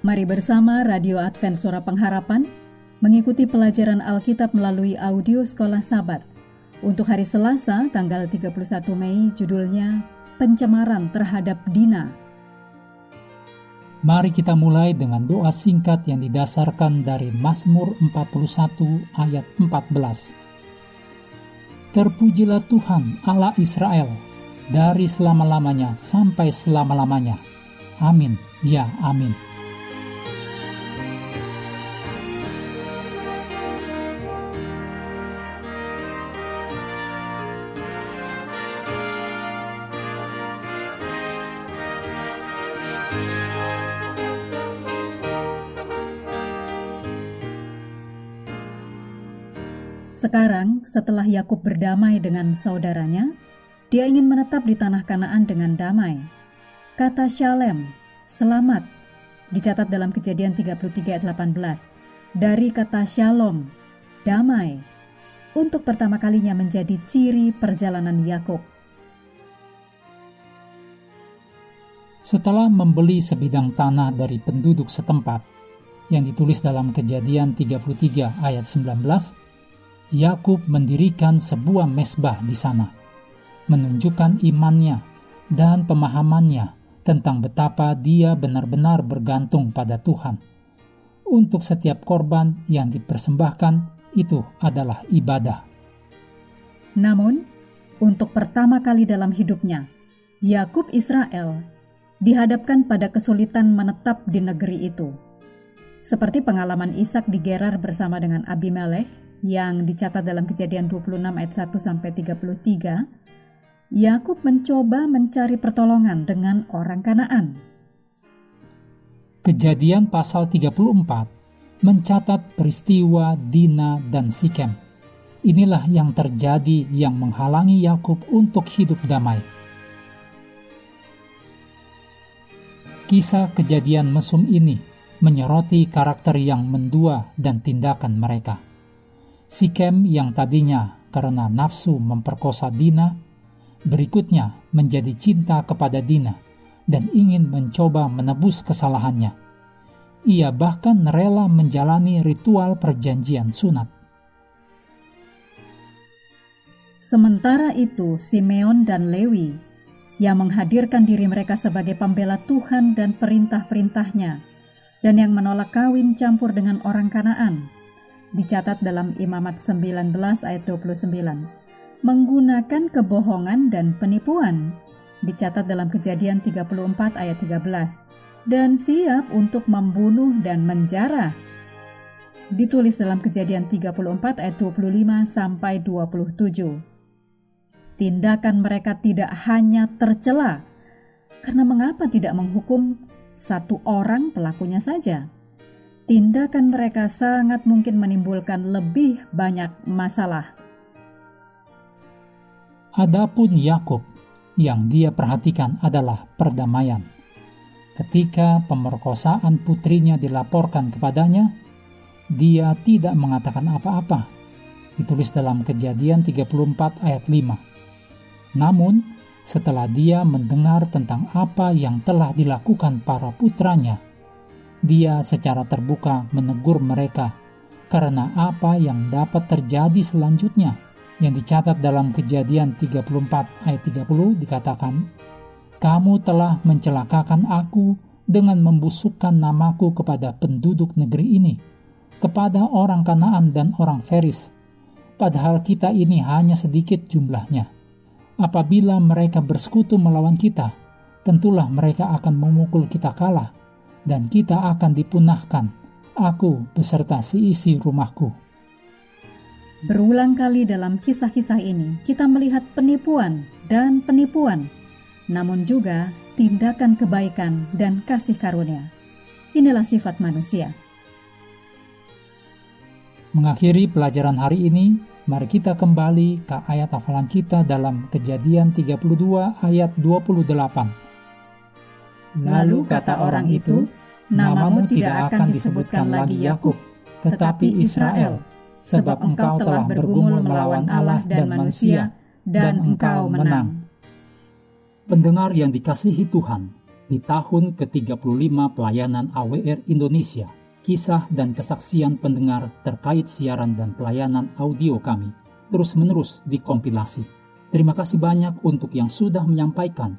Mari bersama Radio Advent Suara Pengharapan mengikuti pelajaran Alkitab melalui audio Sekolah Sabat. Untuk hari Selasa, tanggal 31 Mei, judulnya Pencemaran Terhadap Dina. Mari kita mulai dengan doa singkat yang didasarkan dari Mazmur 41 ayat 14. Terpujilah Tuhan Allah Israel dari selama-lamanya sampai selama-lamanya. Amin. Ya, amin. Sekarang, setelah Yakub berdamai dengan saudaranya, dia ingin menetap di tanah Kanaan dengan damai. Kata Shalem, selamat, dicatat dalam kejadian 33 ayat 18. Dari kata Shalom, damai, untuk pertama kalinya menjadi ciri perjalanan Yakub. Setelah membeli sebidang tanah dari penduduk setempat, yang ditulis dalam kejadian 33 ayat 19, Yakub mendirikan sebuah mesbah di sana, menunjukkan imannya dan pemahamannya tentang betapa dia benar-benar bergantung pada Tuhan. Untuk setiap korban yang dipersembahkan, itu adalah ibadah. Namun, untuk pertama kali dalam hidupnya, Yakub Israel dihadapkan pada kesulitan menetap di negeri itu. Seperti pengalaman Ishak di Gerar bersama dengan Abimelekh yang dicatat dalam kejadian 26 ayat 1 sampai 33, Yakub mencoba mencari pertolongan dengan orang Kanaan. Kejadian pasal 34 mencatat peristiwa Dina dan Sikem. Inilah yang terjadi yang menghalangi Yakub untuk hidup damai. Kisah kejadian mesum ini menyoroti karakter yang mendua dan tindakan mereka. Sikem yang tadinya karena nafsu memperkosa Dina, berikutnya menjadi cinta kepada Dina dan ingin mencoba menebus kesalahannya. Ia bahkan rela menjalani ritual perjanjian sunat. Sementara itu, Simeon dan Lewi yang menghadirkan diri mereka sebagai pembela Tuhan dan perintah-perintahnya, dan yang menolak kawin campur dengan orang Kanaan, dicatat dalam Imamat 19 ayat 29. Menggunakan kebohongan dan penipuan, dicatat dalam Kejadian 34 ayat 13. Dan siap untuk membunuh dan menjara, ditulis dalam Kejadian 34 ayat 25 sampai 27. Tindakan mereka tidak hanya tercela, karena mengapa tidak menghukum satu orang pelakunya saja? Tindakan mereka sangat mungkin menimbulkan lebih banyak masalah. Adapun Yakub, yang dia perhatikan adalah perdamaian. Ketika pemerkosaan putrinya dilaporkan kepadanya, dia tidak mengatakan apa-apa. Ditulis dalam Kejadian 34 ayat 5. Namun, setelah dia mendengar tentang apa yang telah dilakukan para putranya, dia secara terbuka menegur mereka karena apa yang dapat terjadi selanjutnya. Yang dicatat dalam kejadian 34 ayat 30 dikatakan kamu telah mencelakakan aku dengan membusukkan namaku kepada penduduk negeri ini kepada orang Kanaan dan orang Feris. Padahal kita ini hanya sedikit jumlahnya. Apabila mereka bersekutu melawan kita tentulah mereka akan memukul kita kalah dan kita akan dipunahkan, aku beserta si isi rumahku. Berulang kali dalam kisah-kisah ini, kita melihat penipuan dan penipuan, namun juga tindakan kebaikan dan kasih karunia. Inilah sifat manusia. Mengakhiri pelajaran hari ini, mari kita kembali ke ayat hafalan kita dalam Kejadian 32 ayat 28 Lalu kata orang itu, namamu tidak akan disebutkan lagi Yakub, tetapi Israel, sebab engkau telah bergumul melawan Allah dan manusia, dan engkau menang. Pendengar yang dikasihi Tuhan, Di tahun ke-35 pelayanan AWR Indonesia, kisah dan kesaksian pendengar terkait siaran dan pelayanan audio kami terus-menerus dikompilasi. Terima kasih banyak untuk yang sudah menyampaikan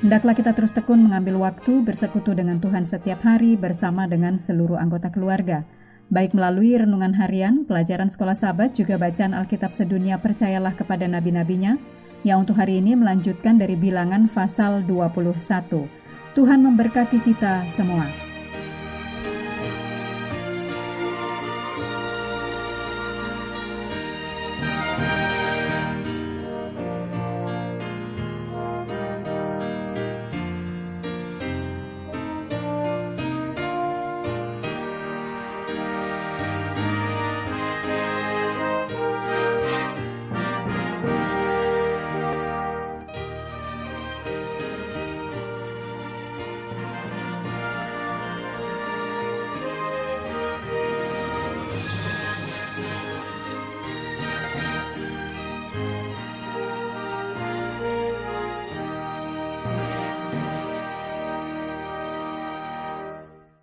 Hendaklah kita terus tekun mengambil waktu bersekutu dengan Tuhan setiap hari bersama dengan seluruh anggota keluarga. Baik melalui renungan harian, pelajaran sekolah sahabat, juga bacaan Alkitab sedunia percayalah kepada nabi-nabinya, yang untuk hari ini melanjutkan dari bilangan pasal 21. Tuhan memberkati kita semua.